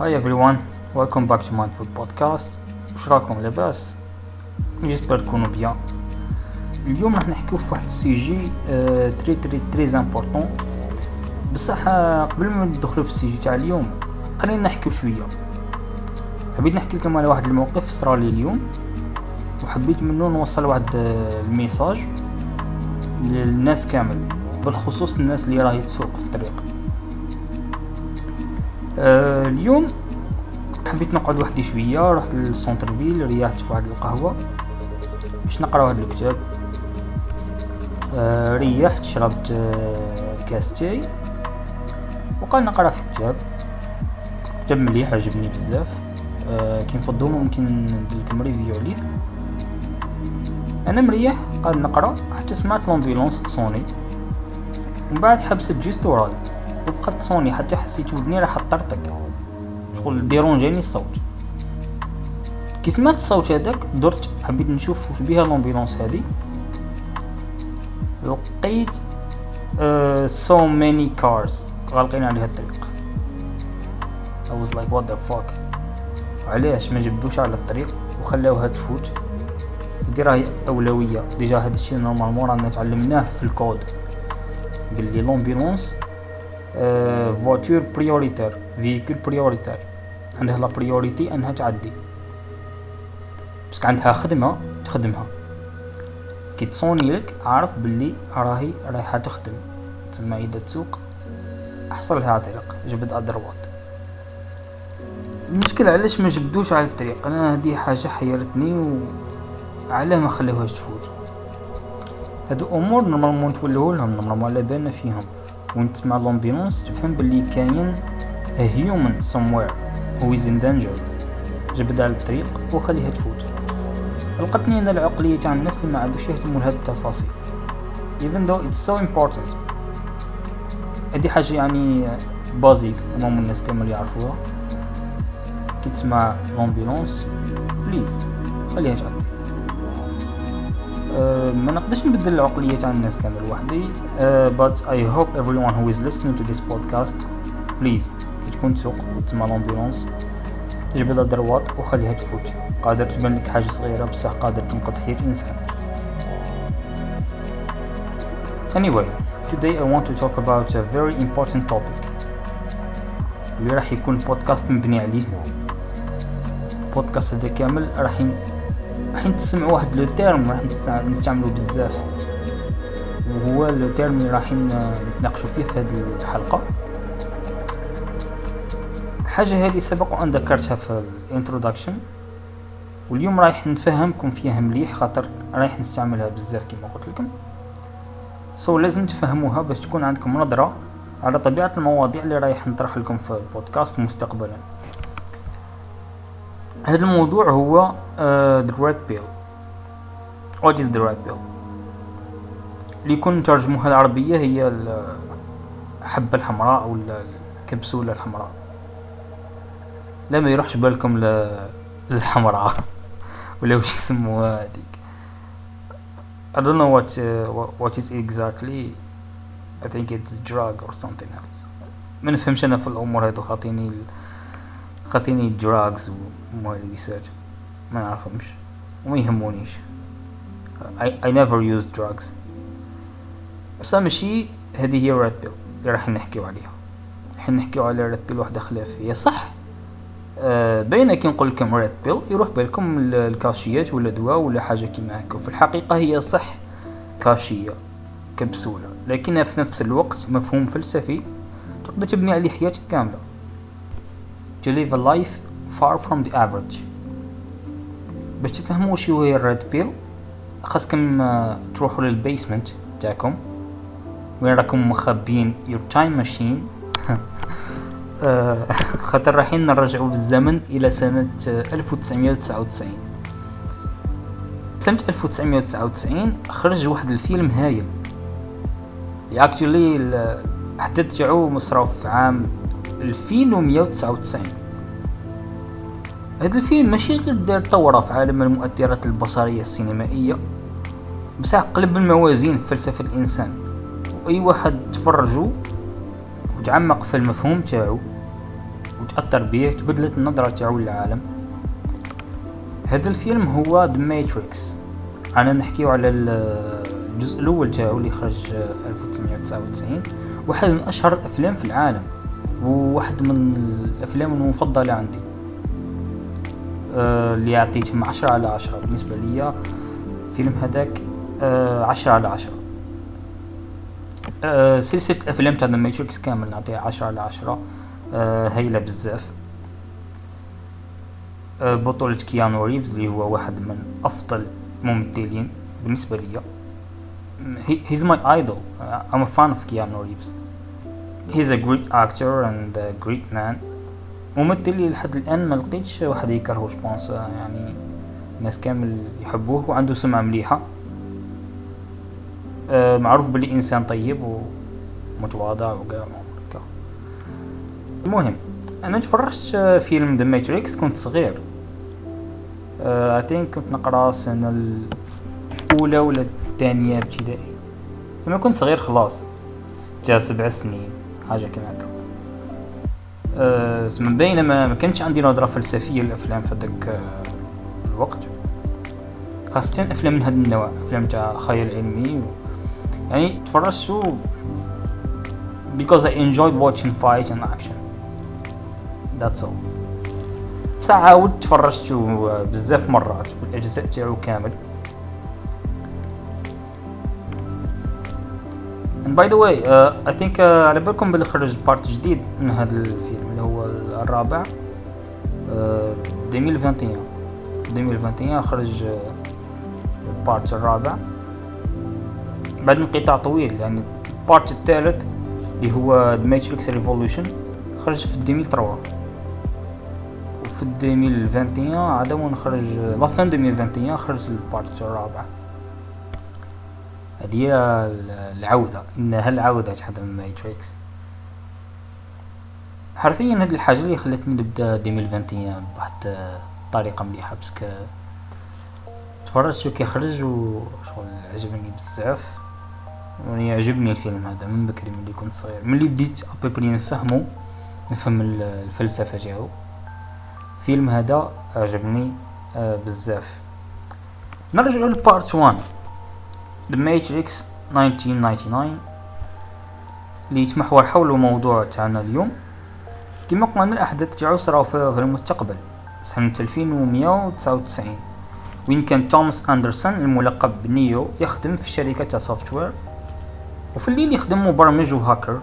Hi everyone, welcome back to Mindful Podcast. واش راكم لاباس؟ j'espère تكونوا bien اليوم راح نحكيو في واحد ال sujet très très très important بصح آه، قبل ما ندخلو في ال sujet تاع اليوم خلينا نحكيو شوية. حبيت نحكي لكم على واحد الموقف صرا لي اليوم وحبيت منه نوصل واحد آه، ال message للناس كامل بالخصوص الناس اللي راهي تسوق في الطريق. آه اليوم حبيت نقعد وحدي شوية رحت لل centre-ville ريحت في واحد القهوة باش نقرأ واحد الكتاب. آه ريحت شربت آه كاس تاي وقاعد نقرأ في كتاب كتاب مليح عجبني بزاف. كي نفضو ممكن ندير لكم review عليه. أنا مريح قاعد نقرأ حتى سمعت l'ambulance تصوني ومن بعد حبست juste وراي وبقات تصوني حتى حسيت ودني راح تطرطق شغل dérangé ني الصوت. كي سمعت الصوت هذاك درت حبيت نشوف واش بيها l'ambulance هادي. لقيت so many cars غالقين عليها الطريق. I was like what the fuck? علاش ما جبدوش على الطريق وخلاوها تفوت؟ هادي راهي أولوية. déjà هاد الشيء normalement رانا تعلمناه في الكود. باللي l'ambulance voiture prioritaire véhicule prioritaire عندها la priorité أنها تعدي. بس عندها خدمة تخدمها. كي تصوني لك عارف باللي راهي رايحة تخدم. تسمى إذا تسوق أحصل لها طريق جبد à droite المشكلة علاش ما جبدوش على الطريق؟ أنا هذه حاجة حيرتني و علاه ما خلوهاش تفوت. هادو أمور normalement تولوه normalement على بالنا فيهم. وانت تسمع l'ambulance تفهم باللي كاين somewhere who is in danger. جبد على الطريق وخليها تفوت. قلقتني أنا العقلية تاع الناس اللي ما عادوش يهتموا لهاد التفاصيل. Even though it's so important. هادي حاجة يعني basique المهم الناس كامل يعرفوها. كي تسمع l'ambulance please خليها تعدي ما نقدرش نبدل العقلية تاع الناس كامل وحدي. أه but I hope everyone who is listening to this podcast please كي تكون تسوق وتسمع l'ambulance جبد à droite وخليها تفوت. قادر تبان لك حاجة صغيرة بصح قادر تنقذ حياة إنسان Anyway, today I want to talk about a very important topic. اللي راح يكون بودكاست مبني عليه. البودكاست هذا كامل راح. راح تسمعوا واحد le terme راح نستع- نستعملو بزاف. وهو le terme اللي راح نتناقشوا فيه في هذه الحلقة. حاجة هذه سبق وأن ذكرتها في ال introduction واليوم رايح نفهمكم فيها مليح خاطر رايح نستعملها بزاف كما قلت لكم. so so, لازم تفهموها باش تكون عندكم نظرة على طبيعة المواضيع اللي رايح نطرح لكم في البودكاست مستقبلا. هذا الموضوع هو the red pill. What is the red pill? اللي يكون ترجموها العربية هي الحبة الحمراء أو الكبسولة الحمراء. لا ما يروحش بالكم للحمراء. ولا وش يسموها هذيك. I don't know what uh, what- is exactly. I think it's drug or something else. ما نفهمش أنا في الأمور هادو خاطيني خاطيني drugs ومهلوسات ما نعرفهمش وما يهمونيش I, I never used drugs. بس ماشي هذه هي red pill اللي راح نحكيو عليها. راح نحكيو على red pill واحدة خلافية. صح. آه باينة كي نقول لكم red pill يروح بالكم ال- الكاشيات ولا دواء ولا حاجة كيما هكا. وفي الحقيقة هي صح كاشية كبسولة. لكنها في نفس الوقت مفهوم فلسفي. تقدر تبني عليه حياتك كاملة. To live a life far from the average. باش تفهموا شو هي الريد بيل خاصكم آه، تروحوا للبيسمنت تاعكم وين راكم your time machine. آه، خاطر رايحين نرجعوا بالزمن إلى سنة آه، 1999 سنة 1999 خرج واحد الفيلم هايل. اكشلي الحدث تاعو مصرا في عام 2199 هذا الفيلم ماشي غير دار طورة في عالم المؤثرات البصرية السينمائية بصح قلب الموازين في فلسفة الإنسان. وأي واحد تفرجو وتعمق في المفهوم تاعو وتأثر به تبدلت النظرة تاعو للعالم. هذا الفيلم هو The Matrix أنا نحكيو على الجزء الأول تاعو اللي خرج في 1999 واحد من أشهر الأفلام في العالم. وواحد من الأفلام المفضلة عندي آه، اللي عطيتهم عشرة على عشرة. بالنسبة ليا فيلم هذاك آه، عشرة على عشرة. آه، سلسلة الأفلام تاع Matrix كامل نعطيها عشرة على عشرة. هايلة بزاف. بطولة كيانو ريفز اللي هو واحد من أفضل ممثلين بالنسبة ليا. he's my idol. I'm a fan of Keanu Reeves. He's a great actor and a great man. ممثل اللي لحد الآن ما لقيتش واحد يكرهو جبونس يعني الناس كامل يحبوه وعنده سمعة مليحة. آه معروف بلي إنسان طيب ومتواضع وكاع المهم أنا تفرجت فيلم ذا ماتريكس كنت صغير. uh, كنت نقرأ السنة الأولى ولا الثانية ابتدائي. زعما كنت صغير خلاص ستة سبع سنين. حاجة كما هكا أه من بين ما كانش عندي نظرة فلسفية للأفلام في ذاك آه، الوقت. خاصة أفلام من هذا النوع أفلام تاع خيال علمي و... يعني تفرجت because I enjoyed watching fight and action. That's all. عاودت تفرجت بزاف مرات بالاجزاء تاعو كامل. Way uh, I think uh, على بالكم بلي خرج بارت جديد من هذا الفيلم اللي هو الرابع uh, 2021 2021 خرج ال part uh, الرابع. بعد انقطاع طويل يعني ال part الثالث اللي هو The Matrix Revolution خرج في 2003 وفي 2021 عاد نخرج la fin 2021 خرج ال part الرابع. هذه العودة. إنها العودة تاع Matrix حرفيا هاد الحاجة اللي خلتني نبدا 2021 بواحد الطريقة مليحة parce que تفرجت كي خرج وشغل عجبني بزاف. وني يعجبني الفيلم هذا من بكري ملي كنت صغير. ملي بديت à peu près نفهمو نفهم الفلسفة تاعو. الفيلم هذا عجبني آه، بزاف. نرجعو ل part 1 The Matrix 1999 اللي يتمحور حول الموضوع تاعنا اليوم. كما قلنا الأحداث تاعو صراو في المستقبل. سنة 2199 وين كان توماس أندرسون الملقب بنيو يخدم في شركة تاع software. وفي الليل يخدم مبرمج وهاكر.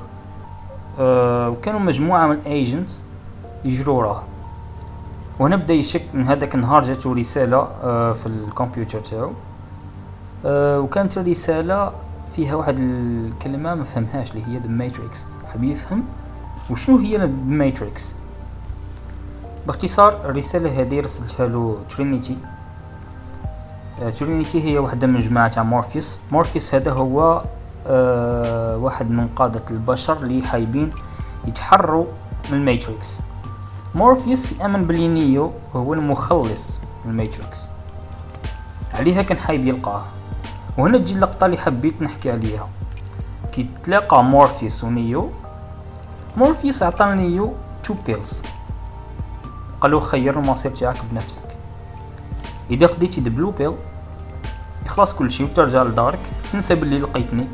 أه وكانوا مجموعة من agents يجرو وراه وهنا بدا يشك من هذاك النهار جاتو رسالة أه في الكمبيوتر تاعو. وكانت الرسالة فيها واحد الكلمة ما فهمهاش اللي هي The Matrix حاب يفهم؟ وشنو هي The Matrix باختصار الرسالة هذه رسلتها له ترينيتي ترينيتي هي واحدة من جماعة مورفيوس مورفيوس هذا هو أه واحد من قادة البشر اللي حايبين يتحروا من ال Matrix مورفيوس يأمن بلي نيو هو المخلص من ال Matrix عليها كان حايب يلقاه. وهنا تجي اللقطة اللي حبيت نحكي عليها. كي تلاقى مورفيوس ونيو. مورفيوس عطى نيو two pills قالو خير المصير تاعك بنفسك. إذا خديتي blue pill يخلص كل شيء وترجع لدارك. تنسى باللي لقيتني.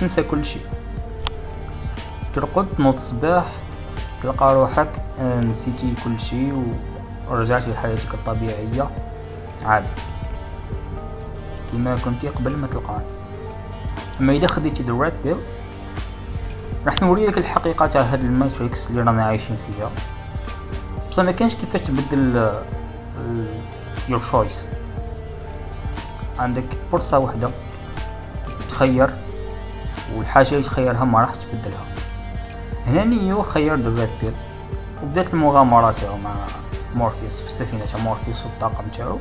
تنسى كل شيء ترقد تنوض الصباح تلقى روحك آه، نسيتي كل شيء ورجعتي لحياتك الطبيعية. عادي. كما كنتي قبل ما تلقاني أما إذا خديتي the red pill راح نوري لك الحقيقة تاع هاد ال Matrix اللي رانا عايشين فيها. بصح ما كانش كيفاش تبدل your choice عندك فرصة واحدة تخير والحاجة اللي تخيرها ما راح تبدلها. هنا نيو خير the red pill وبدات المغامرة تاعو مع مورفيوس في السفينة تاع مورفيوس والطاقم تاعو.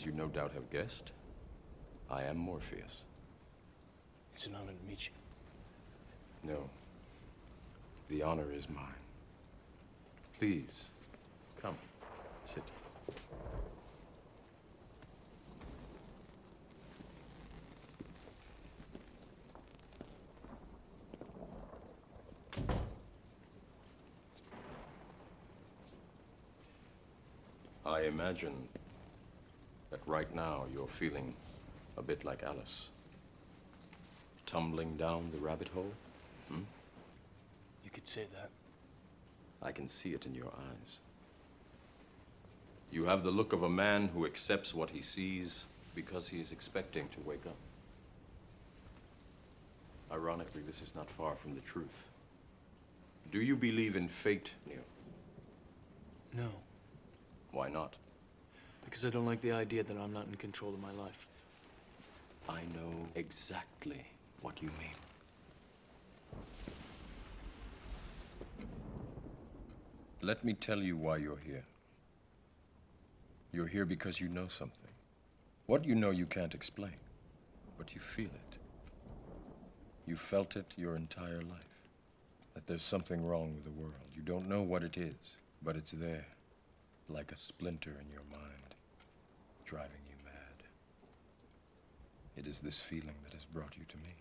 As you no doubt have guessed, I am Morpheus. It's an honor to meet you. No. The honor is mine. Please, come. Sit. I imagine right now you're feeling a bit like Alice. Tumbling down the rabbit hole? Hmm? You could say that. I can see it in your eyes. You have the look of a man who accepts what he sees because he is expecting to wake up. Ironically, this is not far from the truth. Do you believe in fate, Neil? No, Why not? Because I don't like the idea that I'm not in control of my life. I know exactly what you mean. Let me tell you why you're here. You're here because you know something. What you know you can't explain, but you feel it. You felt it your entire life. That there's something wrong with the world. You don't know what it is, but it's there, like a splinter in your mind, driving you mad. It is this feeling that has brought you to me.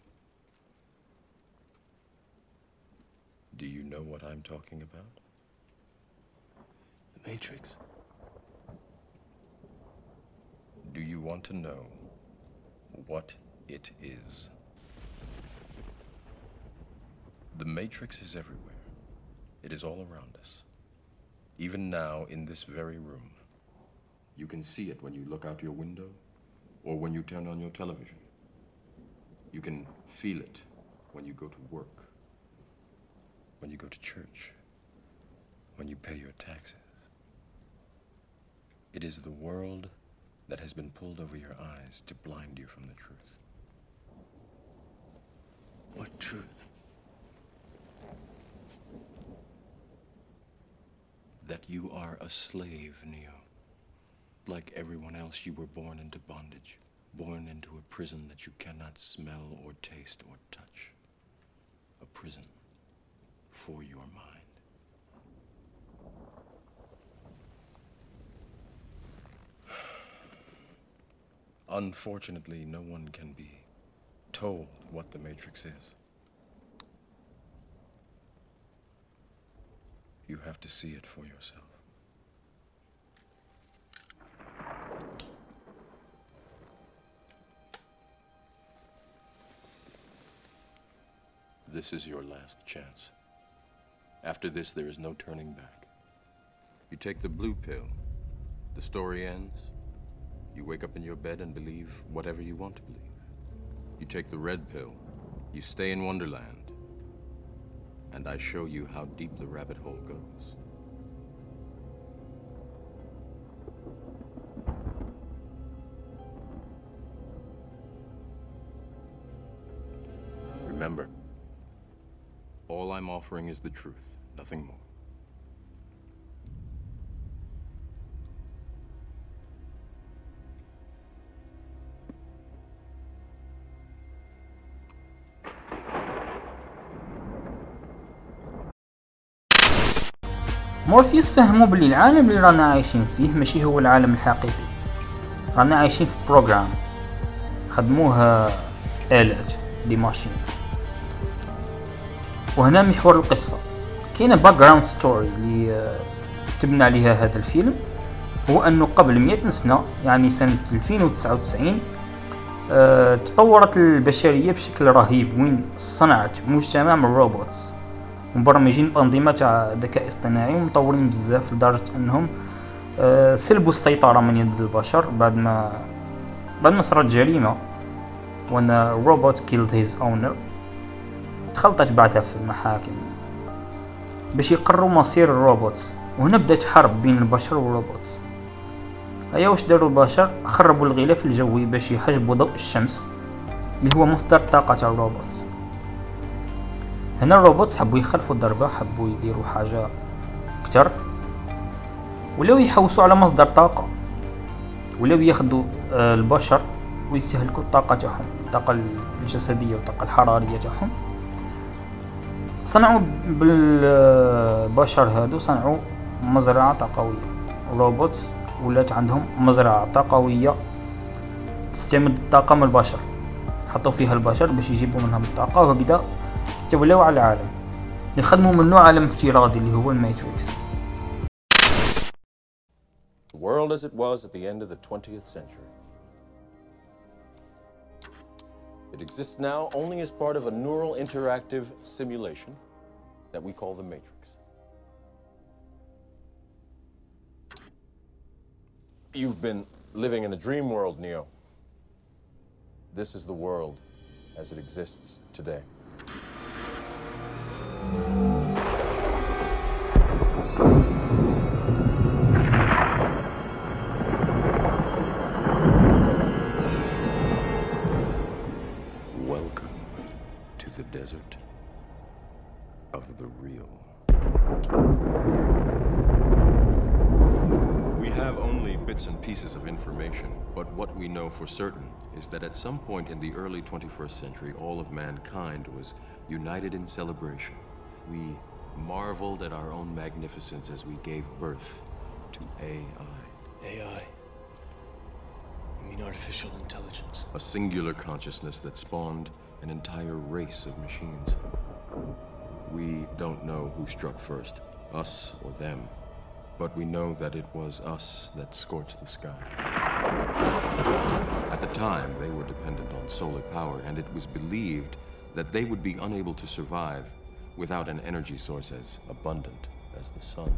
Do you know what I'm talking about? The Matrix. Do you want to know what it is? The Matrix is everywhere. It is all around us. Even now, in this very room. You can see it when you look out your window or when you turn on your television. You can feel it when you go to work, when you go to church, when you pay your taxes. It is the world that has been pulled over your eyes to blind you from the truth. What truth? That you are a slave, Neo. Like everyone else, you were born into bondage, born into a prison that you cannot smell or taste or touch. A prison for your mind. Unfortunately, no one can be told what the Matrix is. You have to see it for yourself. This is your last chance. After this, there is no turning back. You take the blue pill, the story ends. You wake up in your bed and believe whatever you want to believe. You take the red pill, you stay in Wonderland, and I show you how deep the rabbit hole goes. Offering is the truth, nothing more. مورفيوس فهموا بلي العالم اللي رانا عايشين فيه ماشي هو العالم الحقيقي رانا عايشين في program خدموه آلات des machines وهنا محور القصة. كاينة background story اللي آه، تبنى عليها هذا الفيلم. هو أنه قبل 100 سنة يعني سنة 2099 آه، تطورت البشرية بشكل رهيب وين صنعت مجتمع من ال robots مبرمجين بأنظمة تاع ذكاء اصطناعي ومطورين بزاف لدرجة أنهم آه، سلبوا السيطرة من يد البشر بعد ما بعد ما صارت جريمة وأن robot killed his owner تخلطت بعدها في المحاكم. باش يقروا مصير ال robots. وهنا بدات حرب بين البشر وال robots. هيا واش داروا البشر؟ خربوا الغلاف الجوي باش يحجبوا ضوء الشمس اللي هو مصدر طاقة ال robots. هنا ال robots حبوا يخلفوا الضربة حبوا يديروا حاجة كتر ولاو يحوسوا على مصدر طاقة. ولاو ياخدوا آه، البشر ويستهلكوا الطاقة تاعهم الطاقة الجسدية والطاقة الحرارية تاعهم. صنعوا بالبشر هادو صنعوا مزرعة طاقوية روبوتس ولات عندهم مزرعة طاقوية تستعمل طاقم البشر. حطوا فيها البشر باش يجيبوا منهم الطاقة وهكذا استولاو على العالم. يخدموا منه عالم افتراضي اللي هو الماتريكس. The world as it was at the end of the 20th century. It exists now only as part of a neural interactive simulation that we call the Matrix. You've been living in a dream world, Neo. This is the world as it exists today. But what we know for certain is that at some point in the early 21st century, all of mankind was united in celebration. We marveled at our own magnificence as we gave birth to AI. AI. You mean artificial intelligence? a singular consciousness that spawned an entire race of machines. We don't know who struck first, us or them, but we know that it was us that scorched the sky. At the time, they were dependent on solar power, and it was believed that they would be unable to survive without an energy source as abundant as the sun.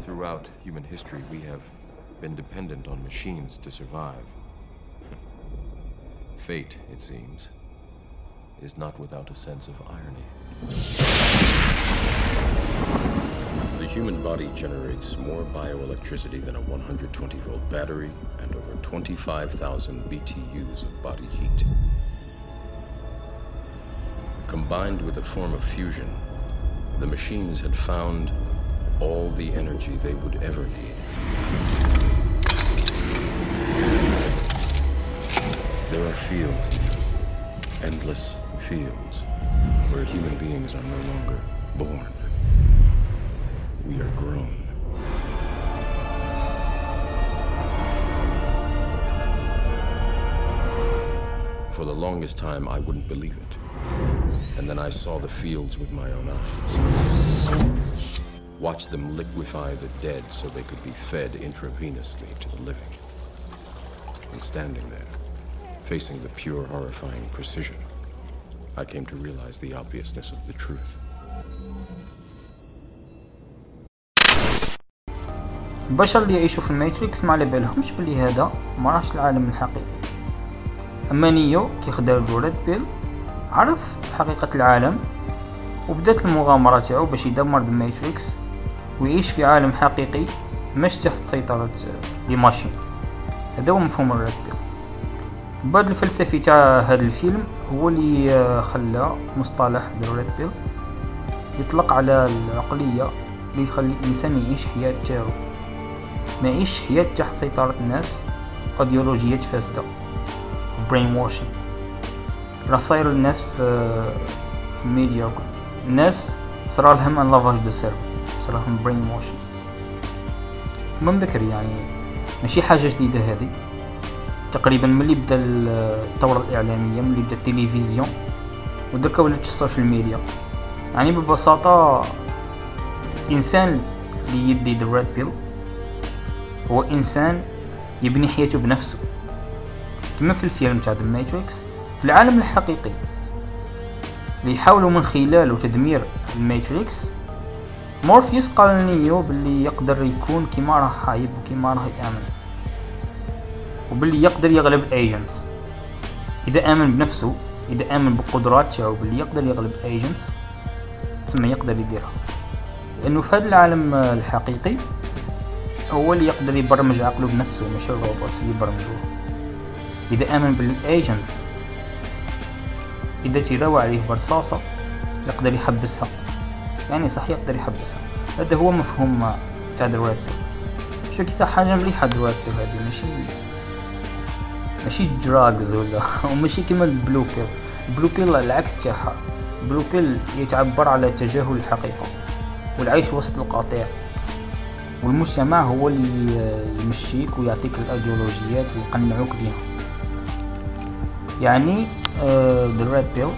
Throughout human history, we have been dependent on machines to survive. Fate, it seems, is not without a sense of irony. The human body generates more bioelectricity than a 120 volt battery and over 25,000 BTUs of body heat. Combined with a form of fusion, the machines had found all the energy they would ever need. There are fields endless fields, where human beings are no longer born. We are grown. For the longest time, I wouldn't believe it. And then I saw the fields with my own eyes. Watched them liquefy the dead so they could be fed intravenously to the living. And standing there, facing the pure, horrifying precision, I came to realize the obviousness of the truth. البشر اللي يعيشوا في ال Matrix ما على بالهمش بلي هذا ما راهش العالم الحقيقي. اما نيو كي خدا red pill عرف حقيقة العالم وبدات المغامرة تاعو باش يدمر ال Matrix ويعيش في عالم حقيقي مش تحت سيطرة les machines. هذا هو مفهوم ال red pill. بعد الفلسفي تاع هذا الفيلم هو اللي آه، خلى مصطلح ال red pill يطلق على العقلية اللي يخلي الإنسان يعيش حياة تاعو. ما يعيش حياة تحت سيطرة الناس ايديولوجيات فاسدة brainwashing راه صاير الناس في الميديا الناس صرا لهم un lavage de cerveau صرا لهم brainwashing من بكري يعني ماشي حاجة جديدة هذه. تقريبا ملي بدأ الثورة الإعلامية ملي بدأ التلفزيون ودركا ولات ال social media. يعني ببساطة الإنسان اللي يدي the red pill هو إنسان يبني حياته بنفسه. كما في الفيلم تاع Matrix في العالم الحقيقي. اللي يحاولوا من خلاله تدمير ال Matrix مورفيوس قال لنيو باللي يقدر يكون كيما راه حايب وكيما راه يآمن. وباللي يقدر يغلب ال agents إذا آمن بنفسه إذا آمن بالقدرات تاعو باللي يقدر يغلب agents تسمى يقدر يديرها. لأنه في هذا العالم الحقيقي هو اللي يقدر يبرمج عقله بنفسه مش ال robots اللي يبرمجوه إذا آمن بال agents إذا تيراو عليه برصاصة يقدر يحبسها. يعني صح يقدر يحبسها. هذا هو مفهوم تاع ال red شو كي حاجة مليحة ال red هذه. ماشي ماشي drugs ولا وماشي كيما ال blue pill العكس تاعها. ال blue يتعبر على تجاهل الحقيقة. والعيش وسط القطيع. والمجتمع هو اللي يمشيك ويعطيك الأيديولوجيات ويقنعوك بها يعني the red pill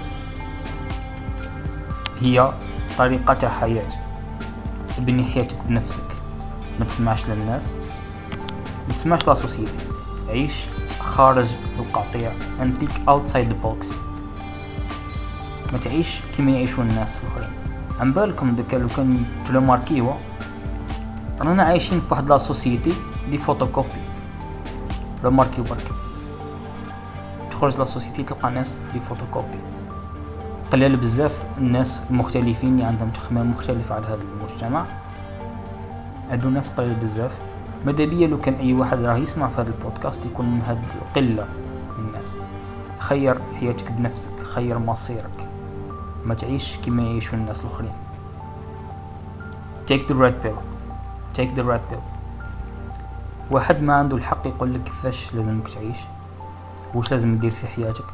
هي طريقة حياة ابني حياتك بنفسك. ما تسمعش للناس. ما تسمعش la société. عيش خارج القطيع. think outside the box. ما تعيش كيما يعيشون الناس الآخرين. عن بالكم دكا لو كان تلو remarquiez رانا عايشين في واحد la société des photocopies. لو remarquiez برك تخرج la société تلقى ناس des photocopies. قلال بزاف الناس المختلفين اللي عندهم تخمام مختلف على هذا المجتمع. عندو ناس قليل بزاف. ماذا بيا لو كان أي واحد راه يسمع في هذا البودكاست يكون من هاد القلة من الناس. خير حياتك بنفسك خير مصيرك. ما تعيش كما يعيشون الناس الآخرين. Take the red pill. Take the red pill. واحد ما عنده الحق يقول لك كيفاش لازمك تعيش؟ واش لازم دير في حياتك؟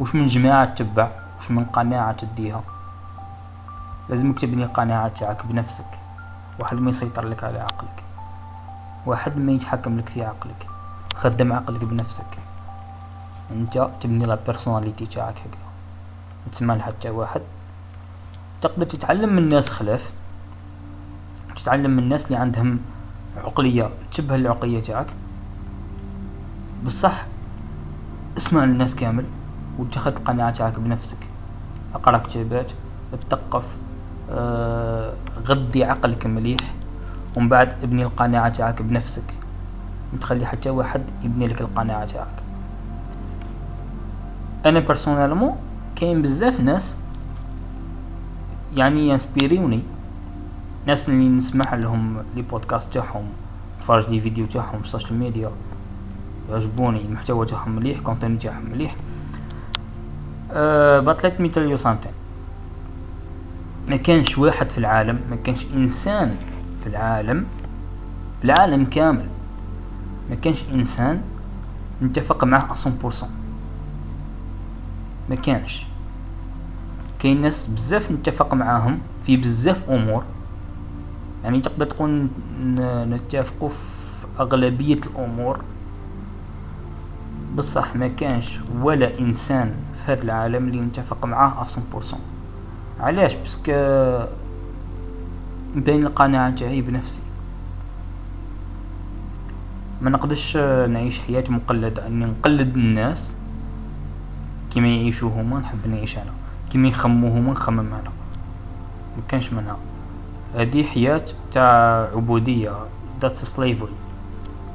وش من جماعة تتبع؟ وش من قناعة تديها؟ لازمك تبني القناعة تاعك بنفسك. واحد ما يسيطر لك على عقلك. واحد ما يتحكم لك في عقلك. خدم عقلك بنفسك. انت تبني la personnalité تاعك هكذا تسمع لحتى واحد. تقدر تتعلم من ناس خلاف. تتعلم من الناس اللي عندهم عقلية. تشبه العقلية تاعك بصح اسمع للناس كامل واتخذ القناعة تاعك بنفسك. اقرا كتابات اتثقف آه غذي عقلك مليح ومن بعد ابني القناعة تاعك بنفسك. تخلي حتى واحد يبني لك القناعة تاعك أنا personnellement كاين بزاف ناس يعني ي inspirer وني ناس اللي نسمع لهم les podcasts تاعهم نتفرج les vidéos تاعهم في ال social media يعجبوني المحتوى تاعهم مليح content تاعهم مليح. أه but let me tell ما كانش واحد في العالم ما كانش إنسان في العالم في العالم كامل ما كانش إنسان نتفق معه 100% ما كانش. كاين ناس بزاف نتفق معاهم في بزاف أمور. يعني تقدر تكون نتفقوا في أغلبية الأمور. بصح ما كانش ولا إنسان في هذا العالم اللي نتفق معاه 100% علاش؟ بسك نبني القناعة تاعي بنفسي. ما نقدرش نعيش حياة مقلدة. أني نقلد الناس كيما يعيشوا هما نحب نعيش أنا. كيما يخمو هما نخمم أنا. ما كانش منها. هذه حياة تاع عبودية. that's slavery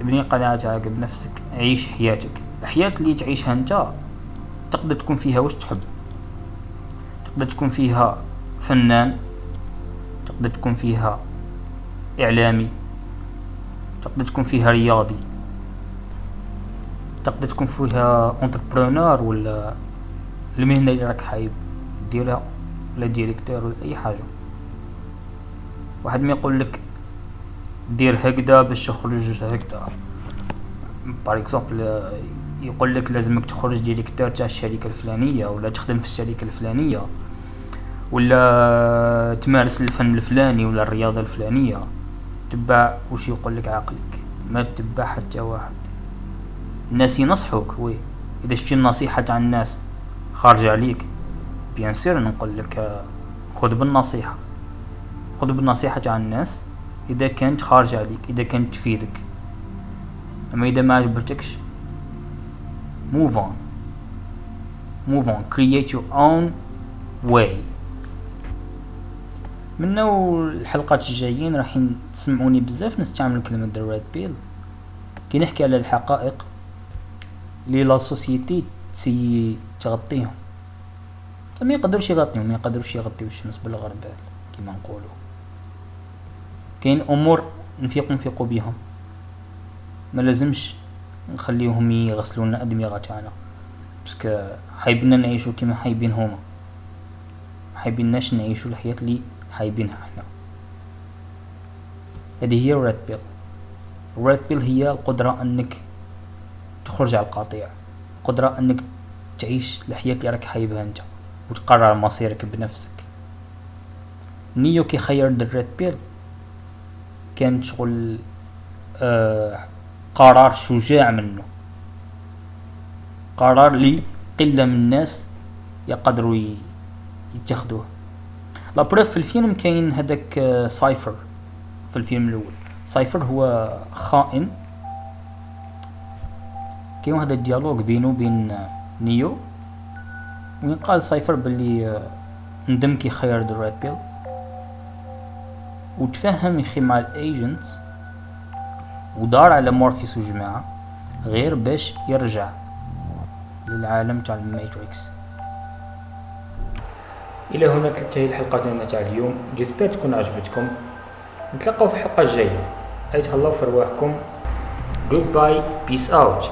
ابني قناعة تاعك بنفسك عيش حياتك. الحياة اللي تعيشها أنت تقدر تكون فيها واش تحب. تقدر تكون فيها فنان تقدر تكون فيها إعلامي تقدر تكون فيها رياضي تقدر تكون فيها entrepreneur ولا المهنة اللي راك حايب ديرها ولا directeur ولا أي حاجة. واحد ما يقول لك دير هكذا باش تخرج هكذا. par exemple يقول لك لازمك تخرج directeur تاع الشركة الفلانية ولا تخدم في الشركة الفلانية ولا تمارس الفن الفلاني ولا الرياضة الفلانية. تبع وش يقول لك عقلك؟ ما تتبع حتى واحد. الناس ينصحوك oui. إذا شتي النصيحة تاع الناس خارجة عليك bien sûr نقول لك خذ بالنصيحة. خذ بالنصيحة تاع الناس. إذا كانت خارجة عليك إذا كانت تفيدك أما إذا ما عجبتكش move on. Move on. Create your own way. منا الحلقات الجايين راح تسمعوني بزاف نستعمل كلمة the red pill. كي نحكي على الحقائق اللي لا سوسيتي تسي تغطيهم. ما يقدرش يغطيهم ما يقدروش يغطيو الشمس بالغربال كيما نقولوا. كاين أمور نفيقو نفيقو بيهم. ما لازمش نخليهم يغسلوا لنا ادمغه تاعنا parce que حايبنا نعيشو كيما حايبين هما. حايبيناش نعيشو الحياة اللي حايبينها إحنا هذه هي ال red pill. ال red pill هي القدرة أنك تخرج على القطيع. قدرة أنك تعيش الحياة اللي راك حايبها أنت. وتقرر مصيرك بنفسك. نيو كي خير ال red pill كان شغل آه قرار شجاع منه. قرار لي قلة من الناس يقدروا يتخذوه la preuve في الفيلم كاين هذاك آه، سايفر في الفيلم الأول. سايفر هو خائن. كاين هذا ال dialogue بينه وبين آه، نيو. وين قال سايفر باللي آه، ندم كي خير red pill. وتفهم يخي مع ال agents ودار على مورفيس وجماعة غير باش يرجع للعالم تاع ال Matrix. إلى هنا تنتهي الحلقة ديالنا تاع اليوم. j'espère تكون عجبتكم. نتلاقاو في الحلقة الجاية. اي تهلاو في رواحكم. bye بيس اوت